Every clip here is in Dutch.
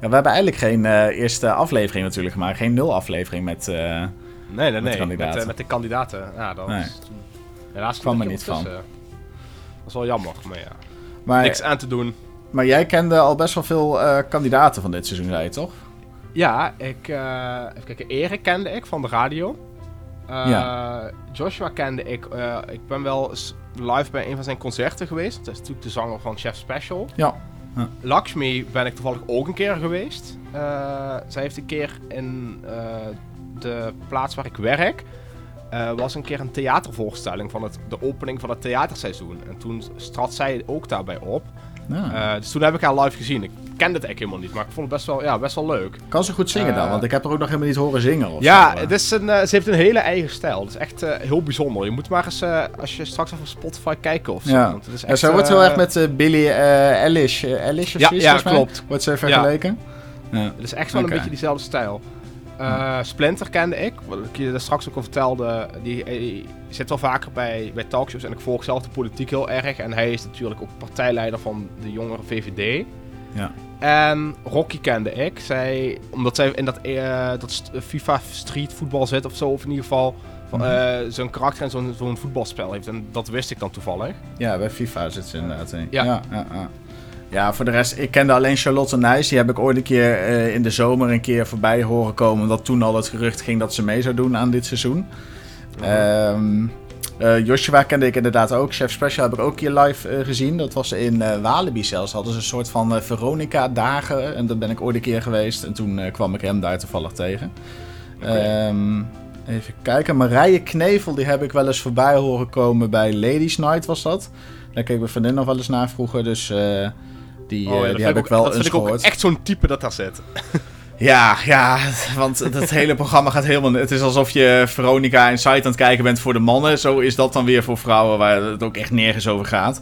Ja, we hebben eigenlijk geen eh, eerste aflevering natuurlijk gemaakt. Geen nul aflevering met... eh, Nee, nee, Met nee. Met, eh, met de kandidaten. Ja, dat Nee. was... Helaas Kwam er niet van. ondertussen. Dat is wel jammer, maar ja. maar, Niks aan te doen. maar jij kende al best wel veel kandidaten van dit seizoen, zei je toch? Ja, ik... even kijken. Erik kende ik van de radio. Ja. Joshua kende ik... ik ben wel live bij een van zijn concerten geweest. Dat is natuurlijk de zanger van Chef Special. Ja. Lakshmi ben ik toevallig ook een keer geweest. Eh, zij heeft een keer in eh, de plaats waar ik werk... eh, was een keer een theatervoorstelling van het, de opening van het theaterseizoen. En toen trad zij ook daarbij op. Ja. Eh, dus toen heb ik haar live gezien. Ik kende het eigenlijk helemaal niet, maar ik vond het best wel, ja, best wel leuk. kan ze goed zingen dan? eh, Want ik heb er ook nog helemaal niet horen zingen. Of Ja, zo, het is een, eh, ze heeft een hele eigen stijl. Het is echt heel bijzonder. Je moet maar eens, als je straks even op Spotify kijken of zo. Ja. Want het is Ja, echt, zij wordt heel erg met Billie eh Eilish, Eilish of Ja, zoiets, ja, klopt. Wordt ze vergeleken? Ja. Het is echt wel een beetje diezelfde stijl. Eh, Splinter kende ik, wat ik je daar straks ook al vertelde. Die, eh, zit wel vaker bij, bij talkshows en ik volg zelf de politiek heel erg. En hij is natuurlijk ook partijleider van de jongere VVD. Ja. En Rocky kende ik. Zij, omdat zij in dat, eh, dat FIFA Street voetbal zit of zo. Of in ieder geval van, Mhm. zo'n karakter en zo'n zo'n voetbalspel heeft. En dat wist ik dan toevallig. Ja, bij FIFA zit ze inderdaad in. Ja. Ja, ja, ja. Voor de rest, ik kende alleen Charlotte Nijs. Die heb ik ooit een keer eh, in de zomer een keer voorbij horen komen. Omdat toen al het gerucht ging dat ze mee zou doen aan dit seizoen. Ehm, eh, Joshua kende ik inderdaad ook. Chef Special heb ik ook een keer live eh, gezien. Dat was in Walibi zelfs. Hadden ze een soort van Veronica-dagen. En daar ben ik ooit een keer geweest. En toen kwam ik hem daar toevallig tegen. Oké. Ehm, even kijken. Marije Knevel, die heb ik wel eens voorbij horen komen bij Ladies Night, was dat. Daar keek mijn vriendin nog wel eens naar vroeger. Dus die, Oh ja, eh, dat die heb ik ook- wel Dat eens gehoord. echt zo'n type dat daar zit. Ja, ja, want het hele programma gaat helemaal... Het is alsof je Veronica en Site aan het kijken bent voor de mannen. Zo is dat dan weer voor vrouwen, waar het ook echt nergens over gaat.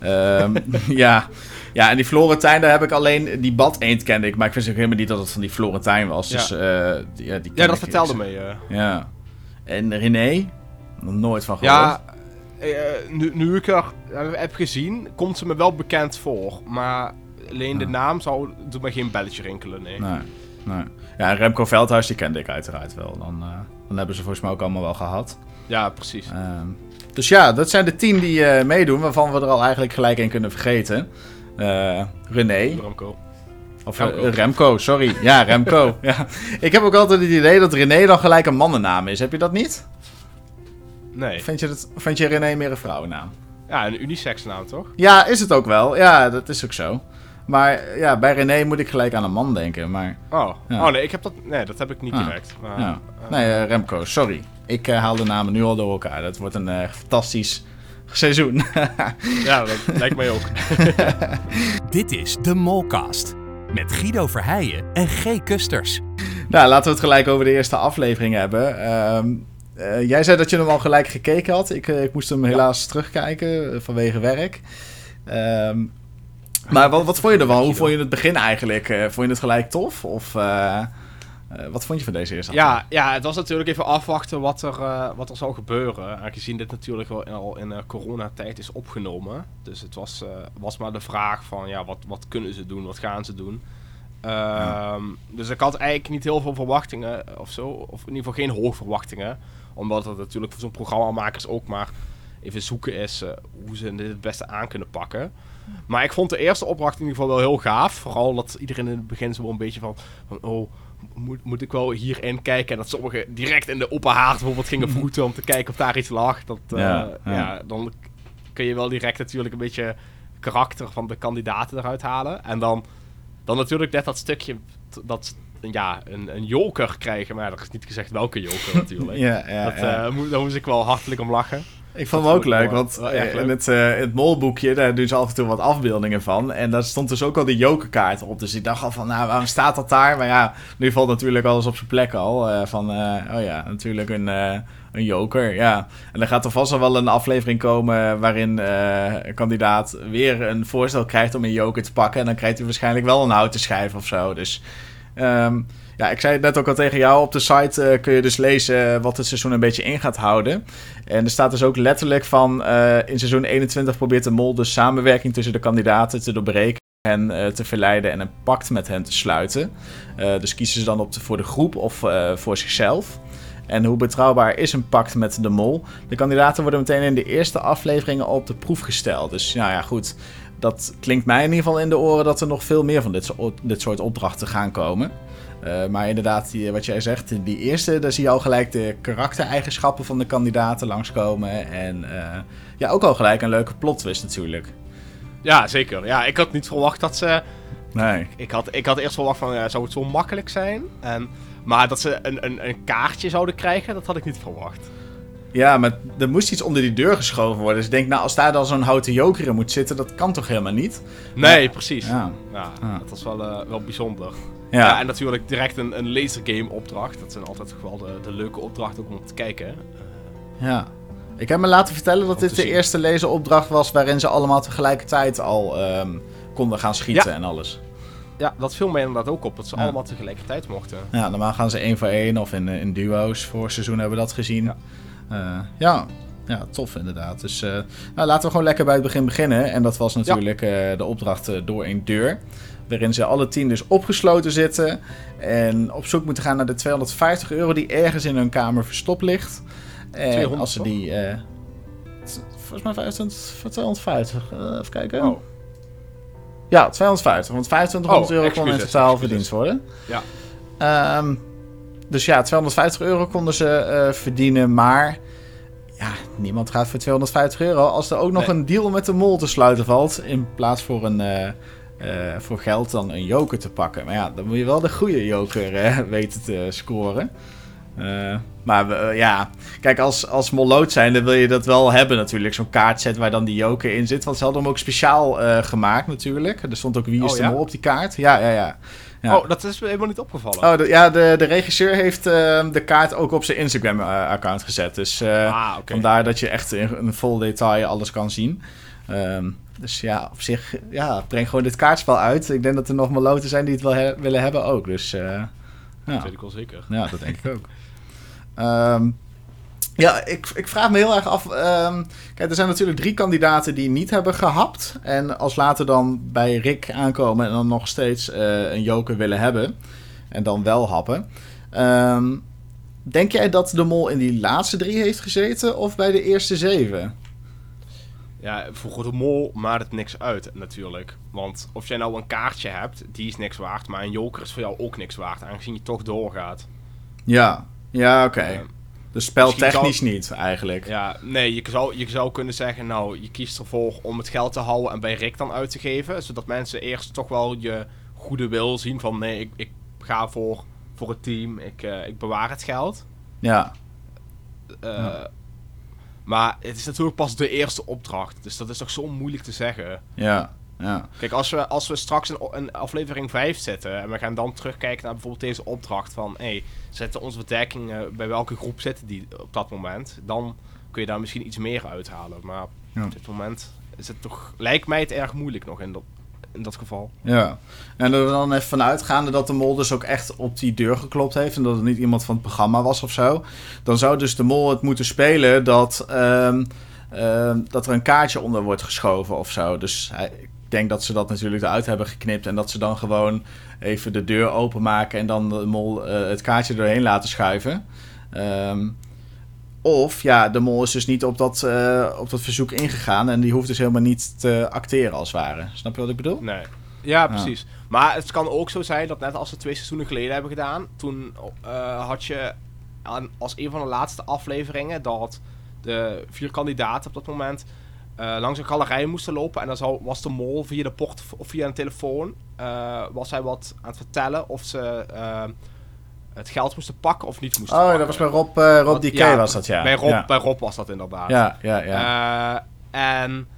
Ehm, ja. ja, en die Florentijn, daar heb ik alleen... Die bad eend kende ik, maar ik wist ook helemaal niet dat het van die Florentijn was. Ja. Dus eh, die, ja, die Ja, dat vertelde me. Ja. En René? Nog nooit van gehoord. Ja, nu, nu ik er eh, heb gezien, komt ze me wel bekend voor. Maar alleen de Ja. naam zou, doet me geen belletje rinkelen, nee. Nee, nee. Ja, Remco Veldhuis, die kende ik uiteraard wel. Dan, eh, dan hebben ze volgens mij ook allemaal wel gehad. Ja, precies. Ehm, dus ja, dat zijn de tien die eh, meedoen, waarvan we er al eigenlijk gelijk in kunnen vergeten. Eh René, Remco. of Remco. Remco. Remco, sorry. Ja, Remco. ja. Ik heb ook altijd het idee dat René dan gelijk een mannennaam is. Heb je dat niet? Nee. Vind je, dat, vind je René meer een vrouwennaam? Ja, een unisex naam, toch? Ja, is het ook wel. Ja, dat is ook zo. Maar ja, bij René moet ik gelijk aan een man denken. Maar Oh. Ja. oh nee, ik heb dat, nee, dat heb ik niet Ah. direct. Maar, ja. Nee, eh, Remco, sorry. Ik eh, haal de namen nu al door elkaar. Dat wordt een eh, fantastisch seizoen. ja, dat lijkt mij ook. Dit is de Molcast. Met Guido Verheijen en G. Kusters. Nou, laten we het gelijk over de eerste aflevering hebben. Ehm, eh, jij zei dat je hem al gelijk gekeken had. Ik, eh, ik moest hem helaas terugkijken eh, vanwege werk. Ehm, maar wat, wat vond je ervan? Hoe vond je het begin eigenlijk? Vond je het gelijk tof? Of wat vond je van deze eerste aflevering? ja, ja, het was natuurlijk even afwachten wat er, wat er zou gebeuren. Aangezien dit natuurlijk wel in- al in coronatijd is opgenomen. Dus het was, was maar de vraag van, ja, wat, wat kunnen ze doen? Wat gaan ze doen? Ehm, Dus ik had eigenlijk niet heel veel verwachtingen of zo. Of in ieder geval geen hoge verwachtingen. Omdat het natuurlijk voor zo'n programmamakers ook maar even zoeken is eh, hoe ze dit het beste aan kunnen pakken. Maar ik vond de eerste opdracht in ieder geval wel heel gaaf. Vooral dat iedereen in het begin zo wel een beetje van... van oh, moet, moet ik wel hierin kijken? En dat sommigen direct in de open haard bijvoorbeeld gingen vroeten om te kijken of daar iets lag. Dat, eh, Ja, ja, ja. dan kun je wel direct natuurlijk een beetje karakter van de kandidaten eruit halen. En dan, dan natuurlijk net dat stukje dat ja, een, een joker krijgen. Maar er is niet gezegd welke joker natuurlijk. Ja, ja, dat, ja. eh, moet- daar moest ik wel hartelijk om lachen. Ik vond dat hem ook leuk, want eh, in het, eh, het molboekje, daar doen ze af en toe wat afbeeldingen van. En daar stond dus ook al die jokerkaart op. Dus ik dacht al van, nou, waarom staat dat daar? Maar ja, nu valt natuurlijk alles op zijn plek al. van, oh ja, natuurlijk een, een joker, ja. En er gaat er vast wel een aflevering komen waarin een kandidaat weer een voorstel krijgt om een joker te pakken. En dan krijgt hij waarschijnlijk wel een houten schijf of zo. Dus... ehm, ja, ik zei het net ook al tegen jou. Op de site eh, kun je dus lezen wat het seizoen een beetje in gaat houden. En er staat dus ook letterlijk van... eh, in seizoen 21 probeert de mol de samenwerking tussen de kandidaten te doorbreken. hen eh, te verleiden en een pact met hen te sluiten. Eh, dus kiezen ze dan op voor de groep of eh, voor zichzelf. En hoe betrouwbaar is een pact met de mol? De kandidaten worden meteen in de eerste afleveringen op de proef gesteld. Dus nou ja, goed. Dat klinkt mij in ieder geval in de oren dat er nog veel meer van dit, soort- dit soort opdrachten gaan komen. Eh, maar inderdaad, die, wat jij zegt, die eerste, daar zie je al gelijk de karaktereigenschappen van de kandidaten langskomen. En eh, ja, ook al gelijk een leuke plot twist natuurlijk. Ja, zeker. Ja, ik had niet verwacht dat ze... Nee. Ik had, ik had eerst verwacht van, ja, zou het zo makkelijk zijn? En, maar dat ze een, een, een kaartje zouden krijgen, dat had ik niet verwacht. Ja, maar er moest iets onder die deur geschoven worden. Dus ik denk, nou, als daar dan zo'n houten joker in moet zitten, dat kan toch helemaal niet? Nee, precies. Ja, Ja. Dat was wel, eh, wel bijzonder. Ja. Ja, en natuurlijk direct een, een lasergame opdracht. Dat zijn altijd toch wel de, de leuke opdrachten om te kijken. ja. Ik heb me laten vertellen dat dit de zien. eerste lezeropdracht was waarin ze allemaal tegelijkertijd al ehm, konden gaan schieten Ja. en alles. Ja, dat viel mij inderdaad ook op. Dat ze Ja. allemaal tegelijkertijd mochten. Ja, normaal gaan ze één voor één of in, eh, in duo's. Voor seizoen hebben we dat gezien. Ja. Ja, ja. tof inderdaad. Dus eh, nou, laten we gewoon lekker bij het begin beginnen. En dat was natuurlijk eh, de opdracht eh, door een deur. Waarin ze alle tien dus opgesloten zitten. En op zoek moeten gaan naar de 250 euro die ergens in hun kamer verstopt ligt. En 200 als ze die... eh, volgens mij 25, voor 250. eh, even kijken. Oh, Ja, 250. Want 2500 Oh, euro kon in totaal verdiend worden. Ja. Ehm, dus ja, 250 euro konden ze eh, verdienen. Maar ja, niemand gaat voor 250 euro. Als er ook nog Nee. een deal met de mol te sluiten valt. In plaats voor, een, eh, eh, voor geld dan een joker te pakken. Maar ja, dan moet je wel de goede joker weten te scoren. Maar ja, kijk, als, als molloot zijn, dan wil je dat wel hebben natuurlijk. Zo'n kaartset waar dan die joker in zit. Want ze hadden hem ook speciaal gemaakt natuurlijk. Er stond ook wie is Oh, de ja? mol op die kaart. Ja, ja, ja. Ja. oh, dat is me helemaal niet opgevallen. Oh, de, ja, de, de regisseur heeft eh, de kaart ook op zijn Instagram-account gezet. Dus eh, ah, oké. vandaar dat je echt in, in vol detail alles kan zien. Ehm, dus ja, op zich, ja, breng gewoon dit kaartspel uit. Ik denk dat er nog maloten zijn die het wel he- willen hebben ook. Dus eh, ja. Dat weet ik wel zeker. Ja, dat denk ik ook. Ehm, ja, ik, ik vraag me heel erg af. ehm, kijk, er zijn natuurlijk drie kandidaten die niet hebben gehapt. En als later dan bij Rick aankomen en dan nog steeds eh, een joker willen hebben. En dan wel happen. Ehm, denk jij dat de mol in die laatste drie heeft gezeten of bij de eerste zeven? Ja, voor de mol maakt het niks uit natuurlijk. Want of jij nou een kaartje hebt, die is niks waard. Maar een joker is voor jou ook niks waard, aangezien je toch doorgaat. Ja, ja oké. Eh, dus speltechnisch niet eigenlijk. ja, nee, je zou, je zou kunnen zeggen, nou, je kiest ervoor om het geld te houden en bij Rick dan uit te geven. Zodat mensen eerst toch wel je goede wil zien van, nee, ik, ik ga voor, voor het team, ik, eh, ik bewaar het geld. Ja, Eh, Ja. Maar het is natuurlijk pas de eerste opdracht, dus dat is toch zo moeilijk te zeggen. ja, ja. Kijk, als we, als we straks in, in aflevering 5 zitten en we gaan dan terugkijken naar bijvoorbeeld deze opdracht van, hé, hey, zetten onze verdekking, eh, bij welke groep zitten die op dat moment? Dan kun je daar misschien iets meer uithalen. Maar Ja. op dit moment is het toch, lijkt mij het erg moeilijk nog in dat, in dat geval. Ja, en er dan even vanuitgaande dat de mol dus ook echt op die deur geklopt heeft en dat het niet iemand van het programma was of zo, dan zou dus de mol het moeten spelen dat, ehm, ehm, dat er een kaartje onder wordt geschoven of zo. Dus hij, denk dat ze dat natuurlijk eruit hebben geknipt en dat ze dan gewoon even de deur openmaken en dan de mol eh, het kaartje doorheen laten schuiven. Ehm, of ja, de mol is dus niet op dat, eh, op dat verzoek ingegaan en die hoeft dus helemaal niet te acteren als het ware. Snap je wat ik bedoel? Nee. Ja, precies. Maar het kan ook zo zijn dat net als we twee seizoenen geleden hebben gedaan, toen eh, had je aan, als een van de laatste afleveringen dat de vier kandidaten op dat moment eh, langs een galerij moesten lopen en dan was de mol via de port of via een telefoon eh, was hij wat aan het vertellen of ze eh, het geld moesten pakken of niet moesten Oh, pakken. dat was bij Rob, Rob DK ja, was dat, ja. Bij Rob, Ja, bij Rob was dat inderdaad. ja, ja. ja. En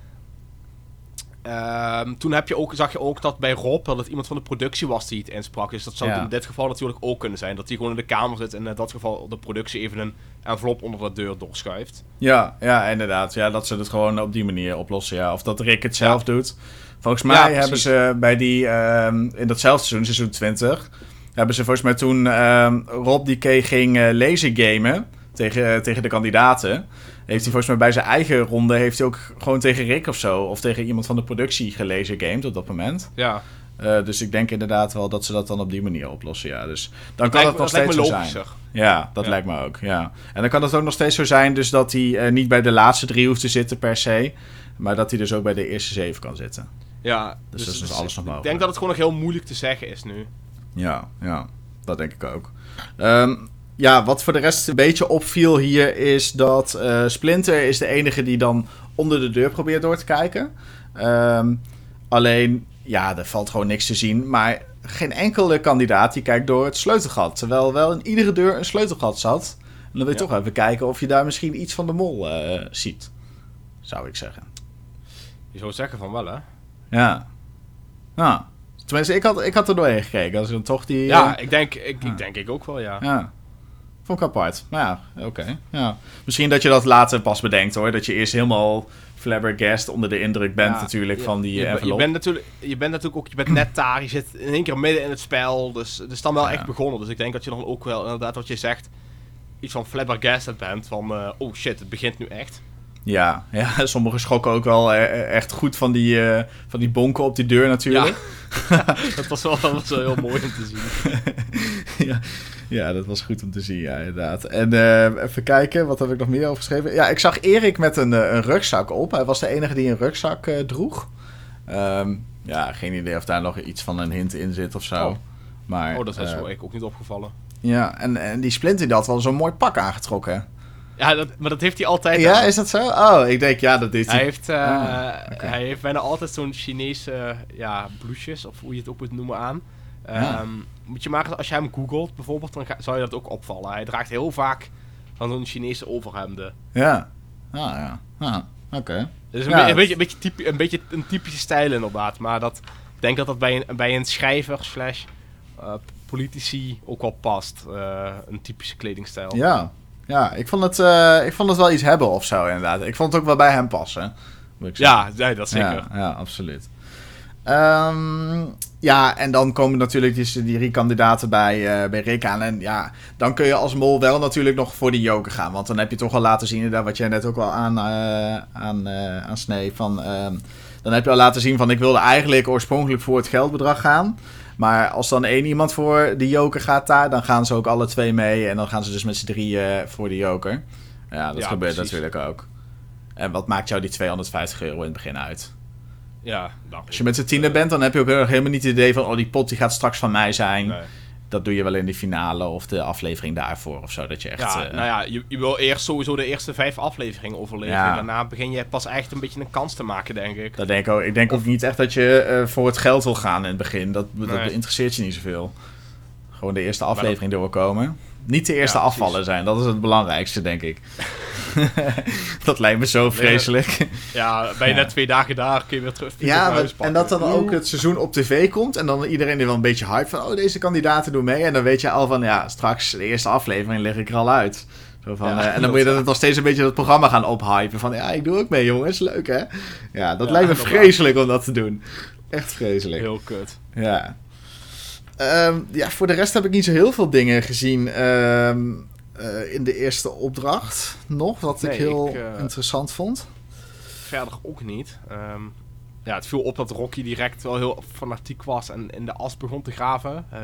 ehm, toen heb je ook, zag je ook dat bij Rob dat het iemand van de productie was die het insprak. Dus dat zou Ja. in dit geval natuurlijk ook kunnen zijn. Dat hij gewoon in de kamer zit en in dat geval de productie even een envelop onder de deur doorschuift. ja, ja, inderdaad. Ja, dat ze het gewoon op die manier oplossen, ja. Of dat Rick het zelf doet. Volgens mij Ja, hebben ze bij die, ehm, in datzelfde seizoen, seizoen 20, hebben ze volgens mij toen ehm, Rob DK ging eh lasergamen. tegen, tegen de kandidaten. Heeft hij volgens mij bij zijn eigen ronde... heeft hij ook gewoon tegen Rick of zo... of tegen iemand van de productie gelezen gamed op dat moment. Ja, Eh, dus ik denk inderdaad wel dat ze dat dan op die manier oplossen, ja. Dus dan kan lijkt het nog dat steeds zo zijn. Ja, dat Ja. lijkt me ook, ja. En dan kan het ook nog steeds zo zijn dus dat hij eh, niet bij de laatste drie hoeft te zitten per se... maar dat hij dus ook bij de eerste zeven kan zitten. Ja, Dus dat is dus alles nog Ik mogelijk. denk dat het gewoon nog heel moeilijk te zeggen is nu. Ja, ja, dat denk ik ook. Ehm, ja, wat voor de rest een beetje opviel hier is dat eh, Splinter is de enige die dan onder de deur probeert door te kijken. Ehm, alleen, ja, er valt gewoon niks te zien. Maar geen enkele kandidaat die kijkt door het sleutelgat. Terwijl wel in iedere deur een sleutelgat zat. En dan wil je Ja. toch even kijken of je daar misschien iets van de mol eh, ziet. Zou ik zeggen. Je zou zeggen van wel, hè? Ja. Nou, tenminste, ik had, ik had er doorheen gekeken. Als ik dan toch die... Ja, eh, ik denk ik, Ja. ik denk ik ook wel, ja. Ja. Vond ik apart. Maar ja, oké. Ja. Misschien dat je dat later pas bedenkt hoor. Dat je eerst helemaal flabbergast onder de indruk bent Ja, natuurlijk je- van die je, eh, ben- je envelop. bent natuurlijk, je bent natuurlijk ook, je bent net daar, je zit in één keer midden in het spel, dus het is dan wel Ja. echt begonnen. Dus ik denk dat je dan ook wel, inderdaad wat je zegt, iets van flabbergasted bent, van eh, oh shit, het begint nu echt. Ja, ja, sommigen schrokken ook wel eh, echt goed van die, eh, van die bonken op die deur natuurlijk. dat was wel, dat was wel heel mooi om te zien. ja, ja, dat was goed om te zien, ja, inderdaad. En eh, even kijken, wat heb ik nog meer over geschreven? Ja, ik zag Erik met een, eh, een rugzak op. Hij was de enige die een rugzak eh, droeg. Ehm, ja, geen idee of daar nog iets van een hint in zit of zo. Oh. Maar, Oh, dat is wel ik ook niet opgevallen. Ja, en, en die Splinter die had wel zo'n mooi pak aangetrokken. Ja, dat, maar dat heeft hij altijd. Ja, aan. is dat zo? Oh, ik denk, ja, dat is Hij heeft, eh, Ah, hij heeft bijna altijd zo'n Chinese ja, blouses, of hoe je het ook moet noemen, aan. Ja. Ehm, Moet je maar, als je hem googelt bijvoorbeeld, dan zou je dat ook opvallen. Hij draagt heel vaak van zo'n Chinese overhemden. Ja. Ah, ja. Ah, oké. Dus een, Ja, be- het- een, beetje, een, beetje een beetje een typische stijl inderdaad. Maar dat, ik denk dat dat bij een, bij een schrijver slash eh, politici ook wel past. eh, een typische kledingstijl. Ja. Ja, ik vond, het, eh, ik vond het wel iets hebben of zo, inderdaad. Ik vond het ook wel bij hem passen. Moet ik zeggen. ja, nee, dat zeker. Ja, ja absoluut. Ehm, ja, en dan komen natuurlijk die, drie kandidaten bij, eh, bij Rick aan. En ja, dan kun je als mol wel natuurlijk nog voor die joker gaan. Want dan heb je toch al laten zien, inderdaad, wat jij net ook al aan, eh aan, eh aan snee. Van, ehm, dan heb je al laten zien van, ik wilde eigenlijk oorspronkelijk voor het geldbedrag gaan. Maar als dan één iemand voor de joker gaat daar, dan gaan ze ook alle twee mee. En dan gaan ze dus met z'n drieën voor de joker. Ja, dat Ja, gebeurt precies. natuurlijk ook. En wat maakt jou die 250 euro in het begin uit? Ja, nou, Als je met z'n tienen bent, dan heb je ook heel- helemaal niet het idee van... oh, die pot die gaat straks van mij zijn. Nee. Dat doe je wel in de finale of de aflevering daarvoor of zo. Dat je echt... Ja, eh, nou ja, je, je wil eerst sowieso de eerste vijf afleveringen overleven. Ja. En daarna begin je pas echt een beetje een kans te maken, denk ik. dat denk ik, ook, ik denk ook niet echt dat je eh, voor het geld wil gaan in het begin. Dat, dat Nee. interesseert je niet zoveel. Gewoon de eerste aflevering doorkomen. Niet de eerste Ja, precies. afvallen zijn. Dat is het belangrijkste, denk ik. dat lijkt me zo vreselijk. Ja, ben je net twee dagen daar, kun je weer terug Ja, maar- en dat dan ook het seizoen op tv komt. En dan iedereen er wel een beetje hype van... Oh, deze kandidaten doen mee. En dan weet je al van... Ja, straks de eerste aflevering lig ik er al uit. Zo van, Ja, eh, en dan dat- moet je dat nog steeds een beetje het programma gaan ophypen. Van ja, ik doe ook mee jongens. Leuk hè? Ja, dat Ja, lijkt me dat vreselijk om dat te doen. Echt vreselijk. Heel kut. Ja. Ehm, ja, voor de rest heb ik niet zo heel veel dingen gezien ehm, eh, in de eerste opdracht nog. Wat ik Nee, heel ik, eh, interessant vond. Verder ook niet. Ehm, ja, het viel op dat Rocky direct wel heel fanatiek was en in de as begon te graven. Eh,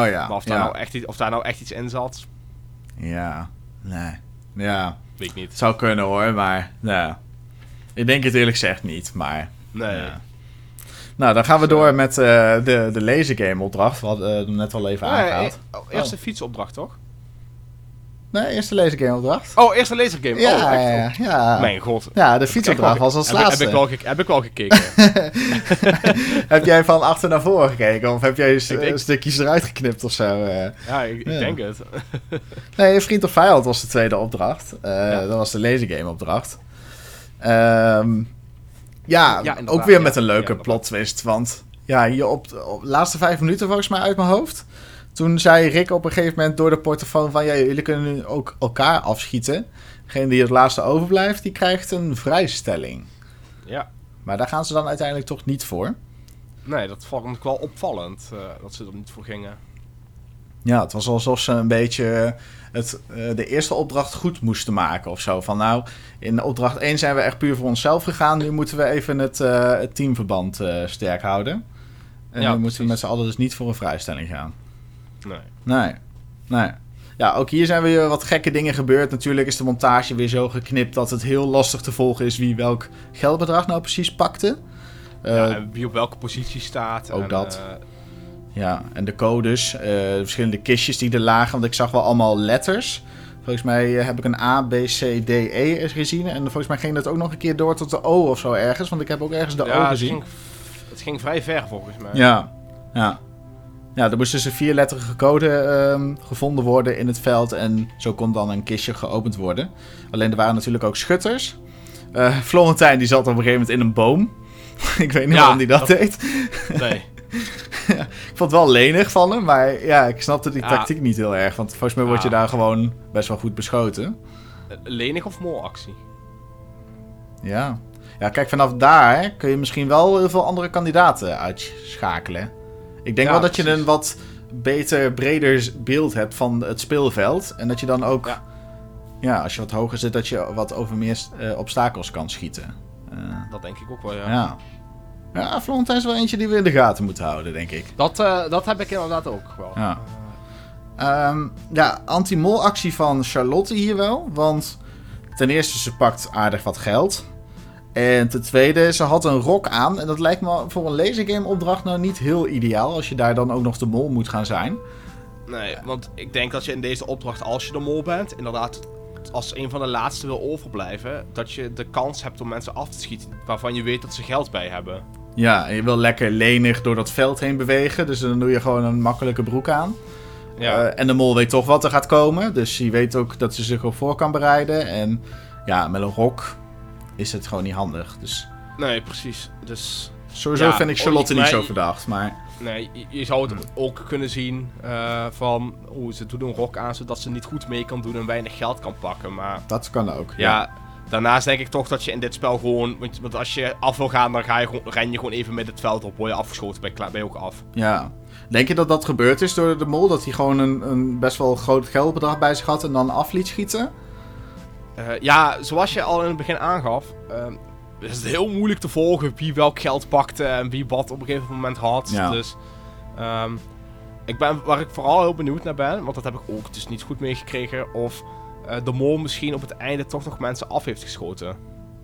Oh ja. maar of daar, ja. nou echt, iets- of daar nou echt iets in zat, ja. Nee. Ja. weet ik niet. Het zou kunnen hoor, maar nou, ik denk het eerlijk gezegd niet. Maar Nee. ja. nou, dan gaan we door met eh, de, de lasergame opdracht. We hadden net al even Oh, aangehaald. eh, oh, eerste fietsopdracht, toch? Nee, eerst de lasergame opdracht. Oh, eerste lasergame. Ja, oh, echt? ja, ja. Mijn god. Ja, de fietsopdracht was als heb, ik- laatste. heb, ik wel heb ik wel gekeken. heb jij van achter naar voren gekeken? Of heb jij denk- stukjes eruit geknipt of zo? eh? ja, ik, ik Ja. denk het. Nee, Vriend of Vijand was de tweede opdracht. Eh, Ja. Dat was de lasergame opdracht. Ehm, ja, Ja, ook weer met een leuke plot twist. Want ja, hier op de, op de laatste vijf minuten volgens mij uit mijn hoofd. Toen zei Rick op een gegeven moment door de portofoon van... Ja, jullie kunnen nu ook elkaar afschieten. Degene die het laatste overblijft, die krijgt een vrijstelling. Ja. Maar daar gaan ze dan uiteindelijk toch niet voor. Nee, dat vond ik wel opvallend. eh, dat ze er niet voor gingen. Ja, het was alsof ze een beetje het, eh, de eerste opdracht goed moesten maken of zo. Van nou, in opdracht 1 zijn we echt puur voor onszelf gegaan. Nu moeten we even het, eh, het teamverband eh, sterk houden. En Ja, nu moeten we met z'n allen dus niet voor een vrijstelling gaan. Nee. Nee, nee. Ja, ook hier zijn weer wat gekke dingen gebeurd. Natuurlijk is de montage weer zo geknipt dat het heel lastig te volgen is wie welk geldbedrag nou precies pakte. Eh, ja, en wie op welke positie staat. ook en, dat. eh, Ja, en de codes, eh, de verschillende kistjes die er lagen. Want ik zag wel allemaal letters. Volgens mij eh, heb ik een A, B, C, D, E gezien. En volgens mij ging dat ook nog een keer door tot de O of zo ergens. Want ik heb ook ergens de O ja, het gezien. ging, het ging vrij ver volgens mij. Ja, ja. Ja, er moest dus een vierletterige code ehm, gevonden worden in het veld. En zo kon dan een kistje geopend worden. Alleen er waren natuurlijk ook schutters. Eh Florentijn die zat op een gegeven moment in een boom. ik weet niet Ja, waarom die dat, dat- deed. Nee. Ik vond het wel lenig van hem, maar ja, ik snapte die Ja. tactiek niet heel erg. Want volgens mij word je Ja. daar gewoon best wel goed beschoten. Lenig of molactie? Ja. Ja, kijk, vanaf daar kun je misschien wel heel veel andere kandidaten uitschakelen. Ik denk Ja, wel dat je een wat beter, breder beeld hebt van het speelveld. En dat je dan ook, ja, Ja. als je wat hoger zit, dat je wat over meer eh, obstakels kan schieten. Eh, Dat denk ik ook wel, ja. ja. Ja, Florentijn is wel eentje die we in de gaten moeten houden, denk ik. Dat, eh, dat heb ik inderdaad ook wel. Ja. Ehm, ja, anti-mol actie van Charlotte hier wel. Want ten eerste, ze pakt aardig wat geld. En ten tweede, ze had een rok aan. En dat lijkt me voor een lasergame opdracht nou niet heel ideaal. Als je daar dan ook nog de mol moet gaan zijn. Nee, want ik denk dat je in deze opdracht, als je de mol bent, inderdaad als een van de laatste wil overblijven, dat je de kans hebt om mensen af te schieten waarvan je weet dat ze geld bij hebben. Ja, en je wil lekker lenig door dat veld heen bewegen. Dus dan doe je gewoon een makkelijke broek aan. Ja, Eh, en de mol weet toch wat er gaat komen. Dus die weet ook dat ze zich op voor kan bereiden. En ja, met een rok is het gewoon niet handig. Dus nee, precies. Dus sowieso Ja, vind ik Charlotte niet zo verdacht. Maar nee, je, je zou het ook kunnen zien eh, van, oeh, ze doet een rok aan zodat ze niet goed mee kan doen en weinig geld kan pakken. Maar dat kan ook. ja, daarnaast denk ik toch dat je in dit spel gewoon, want, want als je af wil gaan, dan ga je gewoon, ren je gewoon even met het veld op, word je afgeschoten, ben je ook af. Ja. Denk je dat dat gebeurd is door de mol? Dat hij gewoon een, een best wel groot geldbedrag bij zich had en dan af liet schieten? Eh, ja, zoals je al in het begin aangaf, ehm, is het heel moeilijk te volgen wie welk geld pakte en wie wat op een gegeven moment had. Ja. Dus ehm, ik ben, waar ik vooral heel benieuwd naar ben, want dat heb ik ook dus niet goed meegekregen, of eh, de mol misschien op het einde toch nog mensen af heeft geschoten.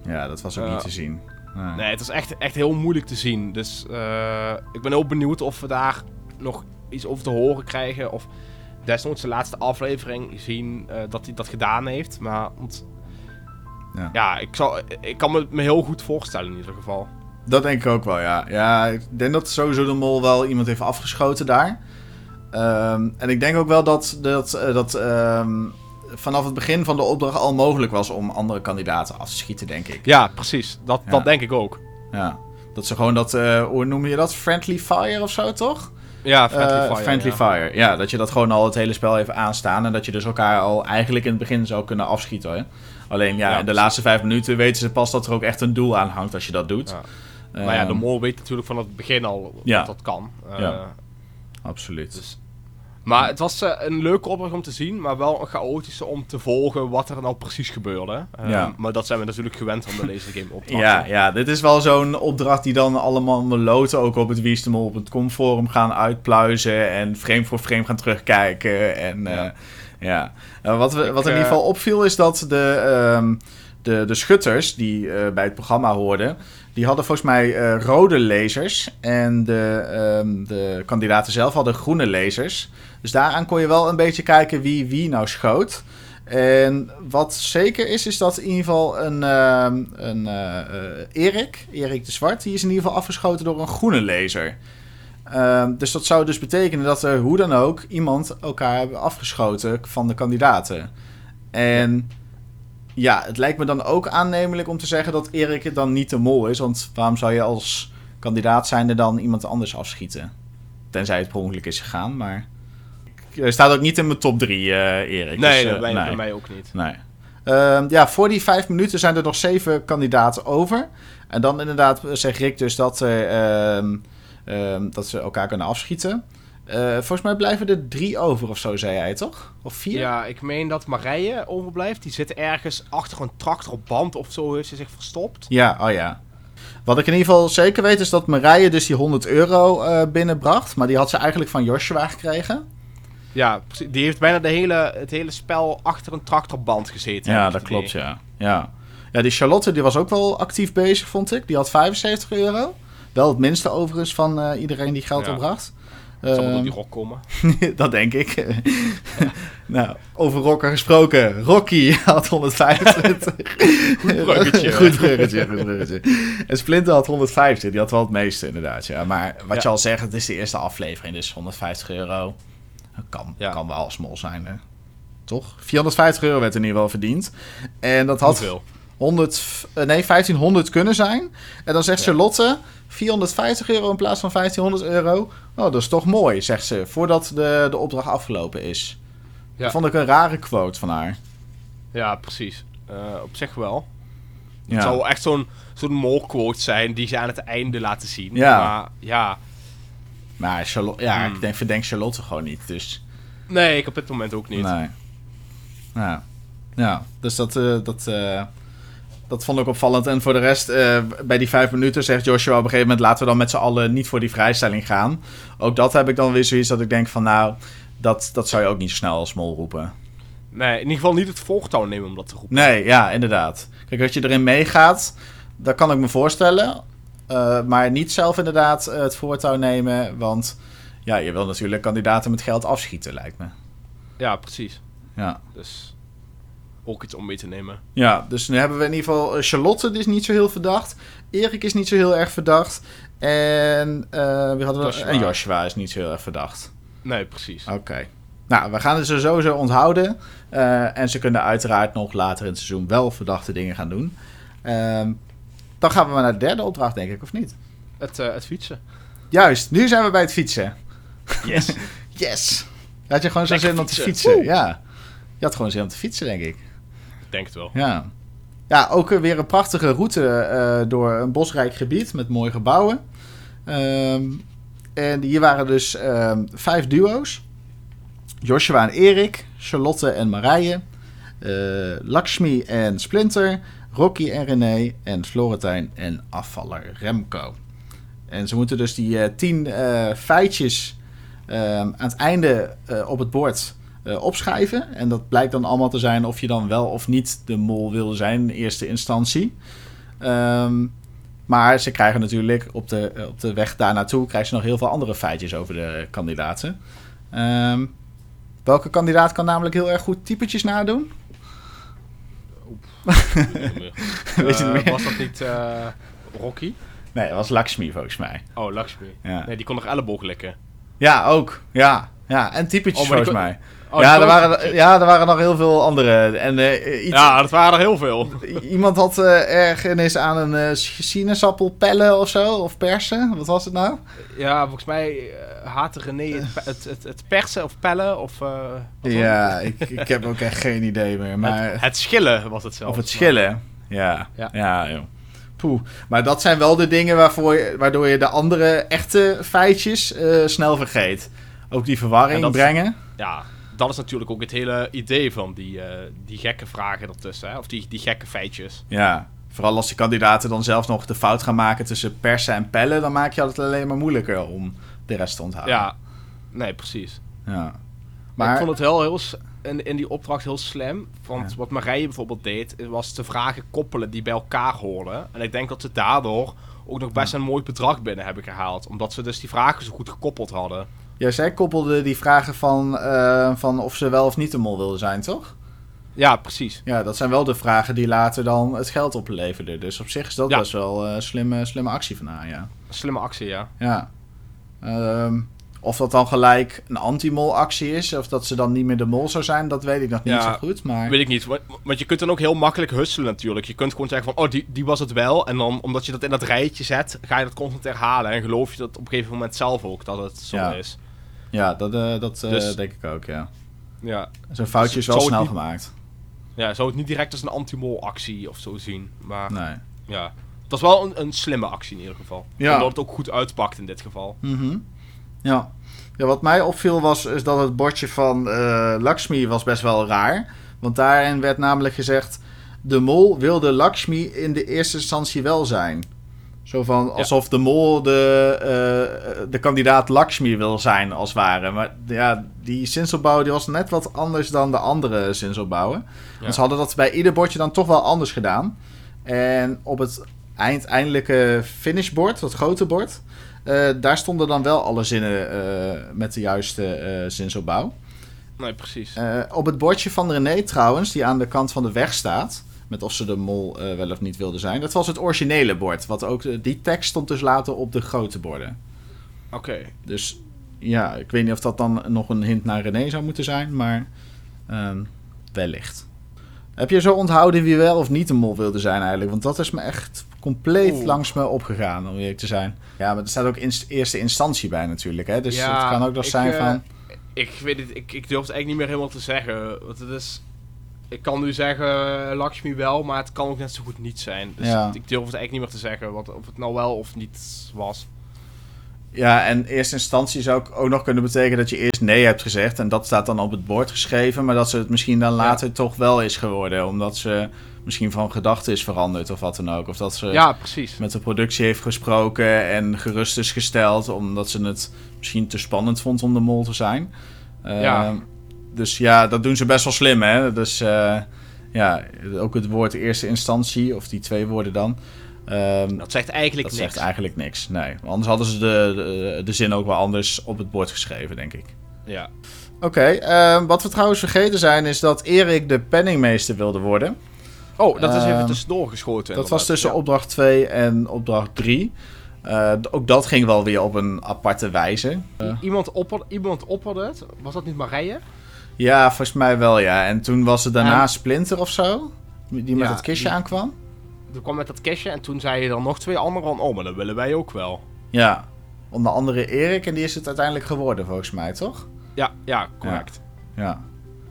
Ja, dat was ook niet te zien. Nee. Nee, het is echt, echt heel moeilijk te zien. Dus eh, ik ben heel benieuwd of we daar nog iets over te horen krijgen. Of desnoods de laatste aflevering zien eh, dat hij dat gedaan heeft. Maar Ja. ja, ik, zal, ik kan me, me heel goed voorstellen in ieder geval. Dat denk ik ook wel, ja. Ja, ik denk dat sowieso de mol wel iemand heeft afgeschoten daar. Ehm, en ik denk ook wel dat, dat, eh, dat ehm, vanaf het begin van de opdracht al mogelijk was om andere kandidaten af te schieten, denk ik. Ja, precies. Dat, Ja. dat denk ik ook. Ja. Dat ze gewoon dat, eh, hoe noem je dat? Friendly fire of zo, toch? Ja, Friendly Eh, Fire. Friendly ja. Fire. Ja, dat je dat gewoon al het hele spel even aanstaan. En dat je dus elkaar al eigenlijk in het begin zou kunnen afschieten. Hè? Alleen ja, Ja, in de laatste vijf minuten weten ze pas dat er ook echt een doel aan hangt als je dat doet. Ja. Maar ja, de Ehm, mol weet natuurlijk van het begin al Ja. dat dat kan. Eh, Ja. Absoluut. Dus. Maar het was eh, een leuke opdracht om te zien, maar wel een chaotische om te volgen wat er nou precies gebeurde. Eh, Ja. Maar dat zijn we natuurlijk gewend van de laser game opdrachten. Ja, ja, dit is wel zo'n opdracht die dan allemaal meloten ook op het wiestemol.com forum gaan uitpluizen en frame voor frame gaan terugkijken. En ja, Ja. ja. Eh, wat, we, wat in eh, ieder geval opviel is dat de, ehm, de, de schutters die eh, bij het programma hoorden, die hadden volgens mij eh, rode lasers en de, ehm, de kandidaten zelf hadden groene lasers. Dus daaraan kon je wel een beetje kijken wie wie nou schoot. En wat zeker is, is dat in ieder geval een, ehm, een eh, eh, Erik, Erik de Zwart, die is in ieder geval afgeschoten door een groene laser. Ehm, dus dat zou dus betekenen dat er hoe dan ook iemand elkaar hebben afgeschoten van de kandidaten. En ja, het lijkt me dan ook aannemelijk om te zeggen dat Erik het dan niet de mol is. Want waarom zou je als kandidaat zijnde dan iemand anders afschieten? Tenzij het per ongeluk is gegaan, maar... Hij staat ook niet in mijn top 3, Erik. Nee, dus, dat eh, bij, nee. bij mij ook niet. Nee. Ehm, ja, voor die vijf minuten zijn er nog zeven kandidaten over. En dan inderdaad zegt Rick dus dat, ehm, ehm, dat ze elkaar kunnen afschieten. Eh, volgens mij blijven er drie over of zo, zei hij toch? Of vier? Ja, ik meen dat Marije overblijft. Die zit ergens achter een tractor op band of zo heeft ze zich verstopt. Ja, oh ja. Wat ik in ieder geval zeker weet is dat Marije dus die 100 euro eh, binnenbracht. Maar die had ze eigenlijk van Joshua gekregen. Ja, die heeft bijna de hele, het hele spel achter een tractorband gezeten. Ja, dat klopt, idee. ja. ja. Ja, die Charlotte die was ook wel actief bezig, vond ik. Die had 75 euro. Wel het minste overigens van eh, iedereen die geld Ja. opbracht. Het zal door Ehm, die rok komen. dat denk ik. nou, over rocker gesproken. Rocky had 125. Goed bruggetje. goed bruggetje, goed bruggetje. En Splinter had 150. Die had wel het meeste inderdaad, ja. Maar wat Ja. je al zegt, het is de eerste aflevering. Dus 150 euro. Kan, Ja. kan wel smol zijn, hè. Toch? 450 euro werd in ieder geval verdiend. En dat had Hoeveel? 100, eh, nee, 1500 kunnen zijn. En dan zegt. Charlotte 450 euro in plaats van 1500 euro. Oh, dat is toch mooi, zegt ze, voordat de, de opdracht afgelopen is. Ja. Dat vond ik een rare quote van haar. Ja, precies. Eh, op zich wel. Ja. Het zou echt zo'n zo'n molquote zijn die ze aan het einde laten zien. Ja. Maar ja, Maar Charlotte, ja, Hmm. ik denk, verdenk Charlotte gewoon niet. Dus nee, ik op dit moment ook niet. nee. Ja, ja dus dat, eh, dat, dat vond ik opvallend. En voor de rest, eh, bij die vijf minuten zegt Joshua op een gegeven moment... laten we dan met z'n allen niet voor die vrijstelling gaan. Ook dat heb ik dan weer zoiets dat ik denk van... nou, dat, dat zou je ook niet zo snel als mol roepen. Nee, in ieder geval niet het voortouw nemen om dat te roepen. Nee, ja, inderdaad. Kijk, als je erin meegaat, dat kan ik me voorstellen. Eh, maar niet zelf inderdaad eh, het voortouw nemen. Want ja, je wil natuurlijk kandidaten met geld afschieten, lijkt me. Ja, precies. Ja. Dus ook iets om mee te nemen. ja, dus nu hebben we in ieder geval eh, Charlotte, die is niet zo heel verdacht. Erik is niet zo heel erg verdacht. En, eh wie hadden we? Joshua. en Joshua is niet zo heel erg verdacht. Nee, precies. Oké. Nou, we gaan het ze sowieso onthouden. Eh, en ze kunnen uiteraard nog later in het seizoen wel verdachte dingen gaan doen. Ehm, dan gaan we maar naar de derde opdracht, denk ik, of niet? Het, eh, het fietsen. Juist, nu zijn we bij het fietsen. Yes. Yes! Had je gewoon zo'n Lekker zin om te fietsen. fietsen? Ja. Je had gewoon zin om te fietsen, denk ik. Denk het wel. Ja. Ja, ook weer een prachtige route eh, door een bosrijk gebied met mooie gebouwen. Ehm, en hier waren dus ehm, vijf duo's. Joshua en Erik, Charlotte en Marije, eh, Lakshmi en Splinter, Rocky en René en Florentijn en afvaller Remco. En ze moeten dus die eh, tien feitjes ehm, aan het einde op het bord eh, opschrijven. En dat blijkt dan allemaal te zijn of je dan wel of niet de mol wil zijn in eerste instantie. Ehm, maar ze krijgen natuurlijk op de, eh, op de weg daar naartoe krijgen ze nog heel veel andere feitjes over de kandidaten. Ehm, welke kandidaat kan namelijk heel erg goed typetjes nadoen? Weet je Eh, niet meer? Was dat niet Rocky? Nee, dat was Lakshmi volgens mij. Oh, Lakshmi. Ja, Nee, die kon nog elleboog likken. ja ook. Ja, ja. en typetjes Oh, volgens kon- mij. Oh, ja, er waren, ja, er waren nog heel veel andere. En eh, iets, Ja, dat waren er heel veel. Iemand had eh ergens aan een eh, sinaasappel pellen of zo, of persen. Wat was het nou? Ja, volgens mij uh, haatte René het, het, het, het persen of pellen of... eh, Ja, ik, ik heb ook echt geen idee meer. het? Maar, Het, het schillen was het zelf. of het schillen. Ja, ja, Ja. joh. Poeh. Maar dat zijn wel de dingen waarvoor je, waardoor je de andere echte feitjes eh, snel vergeet. Ook die verwarring dat- brengen. Ja, dat is natuurlijk ook het hele idee van die, eh, die gekke vragen ertussen. Hè? Of die, die gekke feitjes. Ja, vooral als de kandidaten dan zelf nog de fout gaan maken tussen persen en pellen, dan maak je het alleen maar moeilijker om de rest te onthouden. Ja, nee, precies. ja. Maar ik vond het wel heel, in, in die opdracht heel slim. Want Ja. wat Marije bijvoorbeeld deed, was de vragen koppelen die bij elkaar horen. En ik denk dat ze daardoor ook nog best een mooi bedrag binnen hebben gehaald. Omdat ze dus die vragen zo goed gekoppeld hadden. Ja, zij koppelde die vragen van, eh, van of ze wel of niet de mol wilden zijn, toch? Ja, precies. Ja, dat zijn wel de vragen die later dan het geld opleverden. Dus op zich is dat Ja. best wel een slimme, slimme actie van haar, ja. Slimme actie, ja. ja. Ehm, of dat dan gelijk een anti-mol actie is, of dat ze dan niet meer de mol zou zijn, dat weet ik nog niet Ja, zo goed. Maar Weet ik niet. wa- Want je kunt dan ook heel makkelijk husselen natuurlijk. Je kunt gewoon zeggen van, oh, die, die was het wel. En dan, omdat je dat in dat rijtje zet, ga je dat constant herhalen. En geloof je dat op een gegeven moment zelf ook, dat het zo Ja. is. Ja, dat, eh, dat eh, Dus- denk ik ook, ja. Ja. Zo'n foutje is wel snel niet- gemaakt. ja, zou het niet direct als een anti-mol actie of zo zien. Maar Nee. ja, het was wel een, een slimme actie in ieder geval. Ja. Omdat het ook goed uitpakt in dit geval. Mhm. Ja. ja, wat mij opviel was is dat het bordje van eh Lakshmi was best wel raar. Want daarin werd namelijk gezegd... De mol wilde Lakshmi in de eerste instantie wel zijn. Zo van alsof de mol de, eh, de kandidaat Lakshmi wil zijn, als het ware. Maar ja, die zinsopbouw die was net wat anders dan de andere zinsopbouwen. Want ze hadden dat bij ieder bordje dan toch wel anders gedaan. En op het eindeindelijke finishbord, dat grote bord... eh, daar stonden dan wel alle zinnen eh, met de juiste zinsopbouw. Nee, precies. Op het bordje van René trouwens, die aan de kant van de weg staat... met of ze de mol eh, wel of niet wilde zijn... dat was het originele bord. Wat ook, eh, die tekst stond dus later op de grote borden. Oké. Dus ja, ik weet niet of dat dan nog een hint naar René zou moeten zijn... maar ehm, wellicht. Heb je zo onthouden wie wel of niet de mol wilde zijn eigenlijk? Want dat is me echt compleet Oeh. langs me opgegaan, om eerlijk te zijn. Ja, maar er staat ook in eerste instantie bij natuurlijk, hè? Dus Ja, het kan ook nog zijn eh, van... Ik weet het, ik, ik durf het eigenlijk niet meer helemaal te zeggen. Want het is. Ik kan nu zeggen Lakshmi wel, maar het kan ook net zo goed niet zijn. Dus Ja. ik durf het eigenlijk niet meer te zeggen. Wat, of het nou wel of niet was. Ja, en eerste instantie zou ik ook nog kunnen betekenen dat je eerst nee hebt gezegd. En dat staat dan op het bord geschreven. Maar dat ze het misschien dan later toch wel is geworden. Omdat ze misschien van gedachten is veranderd of wat dan ook. Of dat ze Ja, met de productie heeft gesproken en gerust is gesteld. Omdat ze het misschien te spannend vond om de mol te zijn. Ja. Dus ja, dat doen ze best wel slim, hè. Dus eh, ja, ook het woord eerste instantie, of die twee woorden dan. ehm, Dat zegt eigenlijk dat niks. zegt eigenlijk niks. Nee, anders hadden ze de, de, de zin ook wel anders op het bord geschreven, denk ik. Ja. Oké, ehm, wat we trouwens vergeten zijn, is dat Erik de penningmeester wilde worden. Oh, dat is even Ehm, tussendoor geschoten. Dat inderdaad. was tussen Ja. opdracht 2 en opdracht 3. Eh, ook dat ging wel weer op een aparte wijze. Iemand, opper, iemand opperde het. Was dat niet Marije? Ja, volgens mij wel, ja. En toen was het daarna En- Splinter of zo, die met Ja, het kistje die- aankwam. Toen kwam met dat kistje en toen zei je dan nog twee anderen van... Oh, maar dat willen wij ook wel. Ja, onder andere Erik en die is het uiteindelijk geworden, volgens mij, toch? Ja, ja, correct. Ja,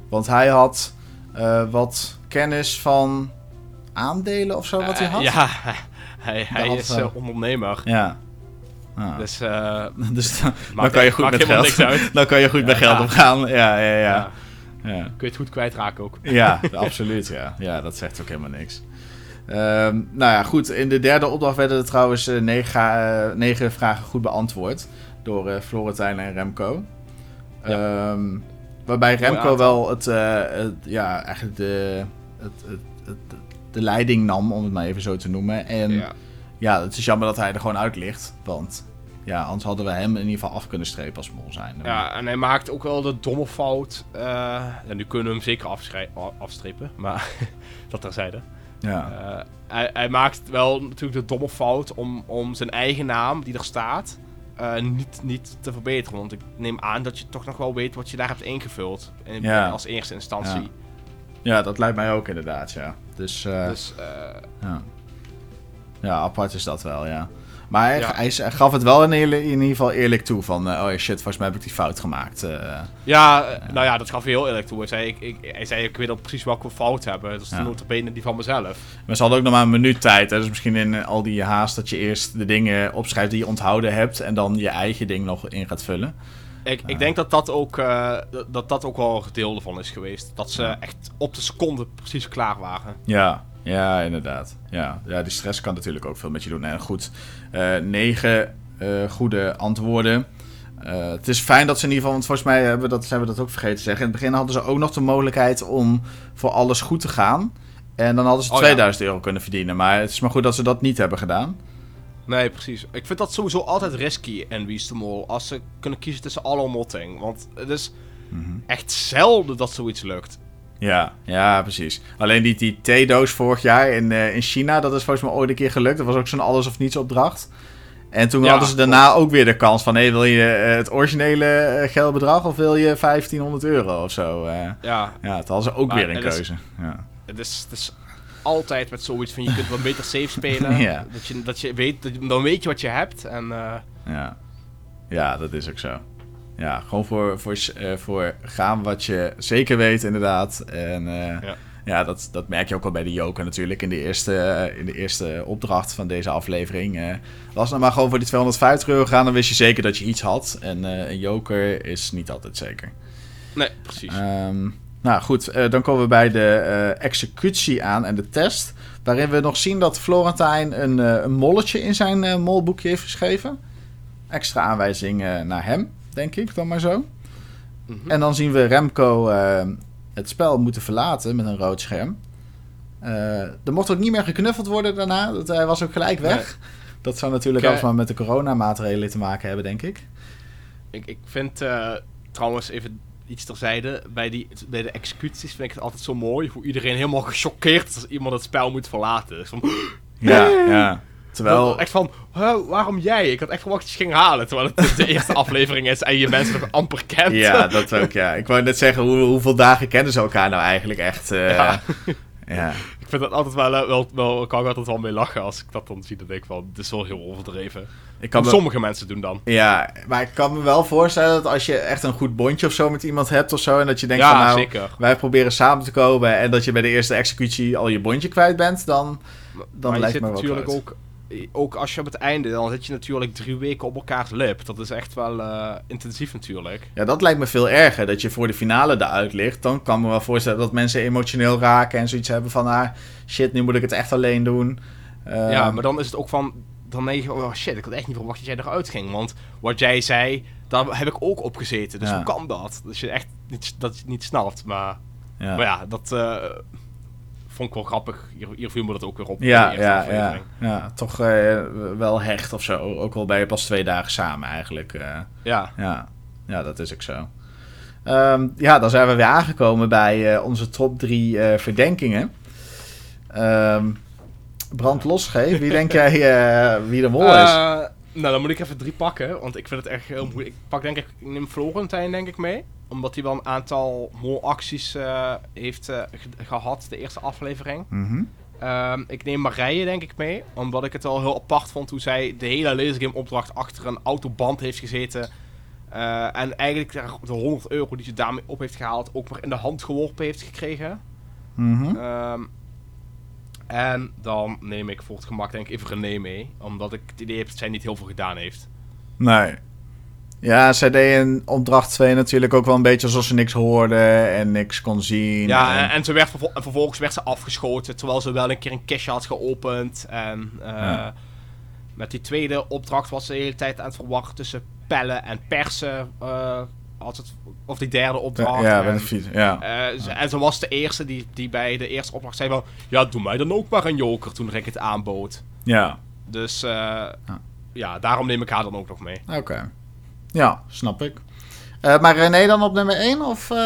want hij had eh, wat kennis van aandelen of zo wat hij Eh, had. ja, hij, hij is eh, ondernemer. Ja. Ah. Dus, eh Dus dan, kan je goed met geld. uit. Dan kan je goed Ja, met geld ja. omgaan. Ja, ja, ja. ja. kun je het goed kwijtraken ook. Ja, absoluut. Ja. ja, dat zegt ook helemaal niks. Ehm, nou ja, goed. In de derde opdracht werden er trouwens eh, negen, eh, negen vragen goed beantwoord. Door Florentijn en Remco. Ehm, waarbij Remco wel het, eh, het, ja, eigenlijk de, het, het- de leiding nam, om het maar even zo te noemen. En ja. Het is jammer dat hij er gewoon uit ligt. Want ja, anders hadden we hem in ieder geval af kunnen strepen als mol zijn. ja, en hij maakt ook wel de domme fout. ja, nu kunnen we hem zeker afstrepen, maar dat terzijde. ja. Eh, hij, hij maakt wel natuurlijk de domme fout om, om zijn eigen naam, die er staat, eh, niet, niet te verbeteren. Want ik neem aan dat je toch nog wel weet wat je daar hebt ingevuld. In, Ja. Als eerste instantie. Ja. ja, dat lijkt mij ook inderdaad, ja. Dus, Dus Ja. Ja, apart is dat wel, ja. Maar hij, Ja. hij, hij gaf het wel in, in ieder geval eerlijk toe. Van, eh, oh ja, shit, volgens mij heb ik die fout gemaakt. eh. ja, eh, nou ja, dat gaf hij heel eerlijk toe. Hij zei, ik, ik, hij zei, ik weet al precies welke fout hebben. Dat is Ja. de notabene die van mezelf. maar ze hadden ook nog maar een minuut tijd. Hè? Dus misschien in al die haast dat je eerst de dingen opschrijft die je onthouden hebt. En dan je eigen ding nog in gaat vullen. Ik, ik denk dat dat, ook, dat- dat ook wel een gedeelte van is geweest. Dat ze Ja. echt op de seconde precies klaar waren. Ja, ja, inderdaad. Ja, ja die stress kan natuurlijk ook veel met je doen. En goed, eh, negen eh, goede antwoorden. Eh, het is fijn dat ze in ieder geval, want volgens mij hebben we dat, zijn we dat ook vergeten te zeggen. In het begin hadden ze ook nog de mogelijkheid om voor alles goed te gaan. En dan hadden ze Oh ja. 2000 euro kunnen verdienen. Maar het is maar goed dat ze dat niet hebben gedaan. Nee, precies. Ik vind dat sowieso altijd risky in Wie is de Mol. Als ze kunnen kiezen tussen alle motting. Want het is echt zelden dat zoiets lukt. Ja, ja, precies. Alleen die, die theedoos vorig jaar in, eh, in China, dat is volgens mij ooit een keer gelukt. Dat was ook zo'n alles of niets opdracht. En toen Ja, hadden ze daarna ook weer de kans van... Hé, wil je eh, het originele eh, geldbedrag of wil je 1500 euro of zo? Ja, ja, het hadden ze ook Maar weer een is- keuze. Ja. het is, het is altijd met zoiets van je kunt wat beter safe spelen. Ja. dat, je, dat je weet, dan weet je wat je hebt. En Ja. ja, dat is ook zo. Ja, gewoon voor, voor, eh, voor gaan wat je zeker weet inderdaad. En eh, ja. Ja, dat, dat merk je ook al bij de Joker natuurlijk in de eerste, eh, in de eerste opdracht van deze aflevering. eh was nou maar gewoon voor die 250 euro gaan, dan wist je zeker dat je iets had. En een Joker is niet altijd zeker. Nee, precies. Ehm, nou goed, dan komen we bij de executie aan en de test. Waarin we nog zien dat Florentijn een, een molletje in zijn molboekje heeft geschreven. Extra aanwijzing naar hem, denk ik dan maar zo. Mhm. En dan zien we Remco eh, het spel moeten verlaten met een rood scherm. Eh, er mocht ook niet meer geknuffeld worden daarna. Dat, hij was ook gelijk weg. Dat zou natuurlijk Ik, alles maar met de coronamaatregelen te maken hebben, denk ik. Ik, ik vind eh, trouwens even iets terzijde. Bij, die, bij de executies vind ik het altijd zo mooi hoe iedereen helemaal gechoqueerd is als iemand het spel moet verlaten. Dus van, Ja, ja. Terwijl... echt van, waarom jij? Ik had echt verwacht dat je ging halen. Terwijl het de eerste aflevering is en je mensen nog amper kent. Ja, dat ook, ja. Ik wou net zeggen, hoe, hoeveel dagen kennen ze elkaar nou eigenlijk echt? eh, ja. Ja. Ik vind dat altijd wel, eh, wel, wel, kan ik altijd wel mee lachen als ik dat dan zie. Dan denk ik van, dit is wel heel overdreven. Ik kan me, Sommige mensen doen dan. ja, maar ik kan me wel voorstellen dat als je echt een goed bondje of zo met iemand hebt of zo... en dat je denkt ja, van nou, zeker. wij proberen samen te komen... en dat je bij de eerste executie al je bondje kwijt bent... dan, dan maar je lijkt zit me wel natuurlijk ook, ook als je op het einde, dan zit je natuurlijk drie weken op elkaars lip. Dat is echt wel eh, intensief natuurlijk. Ja, dat lijkt me veel erger. Dat je voor de finale eruit ligt. Dan kan ik me wel voorstellen dat mensen emotioneel raken... en zoiets hebben van, ah, shit, nu moet ik het echt alleen doen. Eh, ja, maar dan is het ook van, dan denk je, oh shit, ik had echt niet verwacht dat jij eruit ging. Want wat jij zei, daar heb ik ook op gezeten. Dus Ja. hoe kan dat? Dat je echt niet, dat je niet snapt. Maar ja. Maar ja, dat eh, vond ik wel grappig. Hier, hier viel me dat ook weer op. Ja, ja, ja, ja, toch eh, wel hecht of zo. Ook al ben je pas twee dagen samen eigenlijk. eh. ja. ja. ja, dat is ook zo. Ehm, ja, dan zijn we weer aangekomen bij eh, onze top drie verdenkingen. Ehm brand los, G. Wie denk jij wie de mol is? Nou, dan moet ik even drie pakken. Want ik vind het echt heel moeilijk. Ik pak denk ik, ik neem Florentijn denk ik mee. Omdat hij wel een aantal molacties eh heeft eh, ge- gehad, de eerste aflevering. Mhm. Ehm, ik neem Marije denk ik mee. Omdat ik het al heel apart vond hoe zij de hele lasergame opdracht achter een autoband heeft gezeten. Eh, en eigenlijk de 100 euro die ze daarmee op heeft gehaald ook maar in de hand geworpen heeft gekregen. Mhm. Ehm, en dan neem ik voor het gemak denk ik even René mee. Omdat ik het idee heb dat zij niet heel veel gedaan heeft. Nee. Ja, zij deed in opdracht 2 natuurlijk ook wel een beetje alsof ze niks hoorde en niks kon zien. Ja, en- ze werd vervol- en vervolgens werd ze afgeschoten. Terwijl ze wel een keer een kistje had geopend. En eh, Ja. met die tweede opdracht was ze de hele tijd aan het verwarren tussen pellen en persen. eh, als het, of die derde opdracht. ja, en, met een fiets. Ja. eh, ze- en ze was de eerste die, die bij de eerste opdracht zei van... Ja, doe mij dan ook maar een joker toen ik het aanbood. ja. Dus eh, ja, daarom neem ik haar dan ook nog mee. Oké. Ja, snap ik. Eh, maar René dan op nummer 1? Of, eh,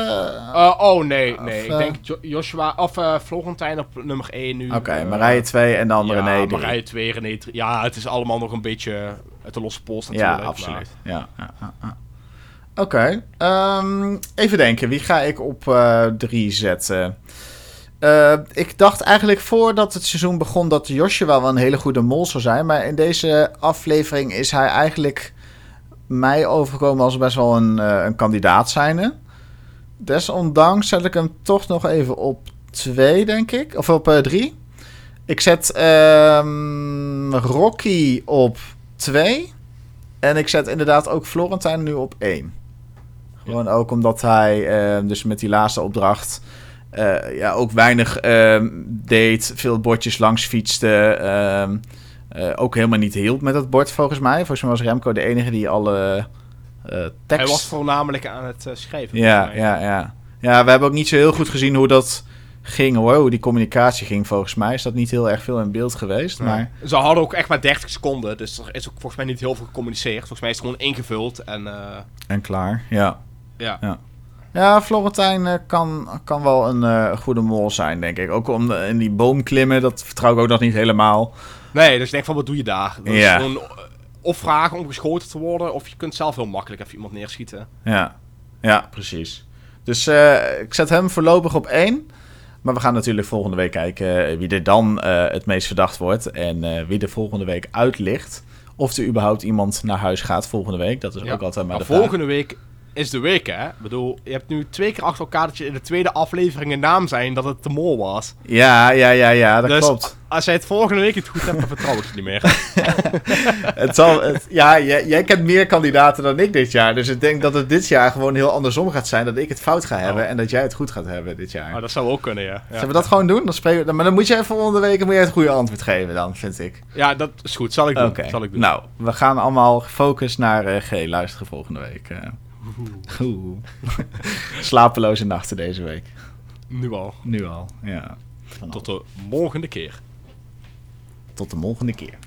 Eh, oh nee, nee. eh, ik denk Jo- Joshua of eh Florentijn op nummer 1 nu. Oké, Eh, Marije 2 en dan ja, René 3. Marije 2, René 3. Ja, het is allemaal nog een beetje uit de losse pols Ja, natuurlijk. absoluut. Ja, ja, ja, ja. Oké, ehm, even denken. Wie ga ik op 3 zetten? Eh, ik dacht eigenlijk voordat het seizoen begon dat Joshua wel een hele goede mol zou zijn. Maar in deze aflevering is hij eigenlijk mij overgekomen als best wel een, eh, een kandidaat zijnde. Desondanks zet ik hem toch nog even op 2, denk ik. Of op 3. ik zet ehm, Rocky op 2. En ik zet inderdaad ook Florentijn nu op 1. Gewoon ook omdat hij eh, dus met die laatste opdracht eh, ja, ook weinig ehm, deed. Veel bordjes langs fietste. ehm, eh, ook helemaal niet hielp met dat bord volgens mij. Volgens mij was Remco de enige die alle eh tekst... Hij was voornamelijk aan het schrijven. Ja, mij. ja, ja. Ja, we hebben ook niet zo heel goed gezien hoe dat ging hoor. Hoe die communicatie ging volgens mij. Is dat niet heel erg veel in beeld geweest. Ja. Maar Ze hadden ook echt maar 30 seconden, dus er is ook volgens mij niet heel veel gecommuniceerd. Volgens mij is het gewoon ingevuld en en klaar, ja. Ja. Ja, Florentijn eh, kan, kan wel een eh, goede mol zijn, denk ik. Ook om de- in die boom klimmen, dat vertrouw ik ook nog niet helemaal. Nee, dus ik denk van wat doe je daar? Dat Ja. is gewoon, eh, of vragen om geschoten te worden, of je kunt zelf heel makkelijk even iemand neerschieten. Ja, ja precies. Dus eh, ik zet hem voorlopig op één. Maar we gaan natuurlijk volgende week kijken wie er dan eh, het meest verdacht wordt. En eh, wie er volgende week uit ligt. Of er überhaupt iemand naar huis gaat volgende week. Dat is Ja. ook altijd maar Maar de vraag. volgende week is de week, hè? Ik bedoel, je hebt nu twee keer achter elkaar dat je in de tweede aflevering een naam zijn dat het de mol was. Ja, ja, ja, ja, dat dus klopt. als jij het volgende week het goed hebt, dan vertrouw ik je niet meer. Het zal, het, ja, jij, jij kent meer kandidaten dan ik dit jaar. Dus ik denk dat het dit jaar gewoon heel andersom gaat zijn. Dat ik het fout ga hebben Oh. en dat jij het goed gaat hebben dit jaar. Maar dat zou ook kunnen, ja. Ja, Zullen we dat gewoon doen? Dan spreken we, maar dan moet je even volgende week moet je het goede antwoord geven dan, vind ik. ja dat is goed. Zal ik doen. Oké, Zal ik doen. nou, we gaan allemaal gefocust naar eh, G luisteren volgende week. eh. Oeh. Slapeloze nachten deze week. Nu al. Nu al, ja. Tot de volgende keer. Tot de volgende keer.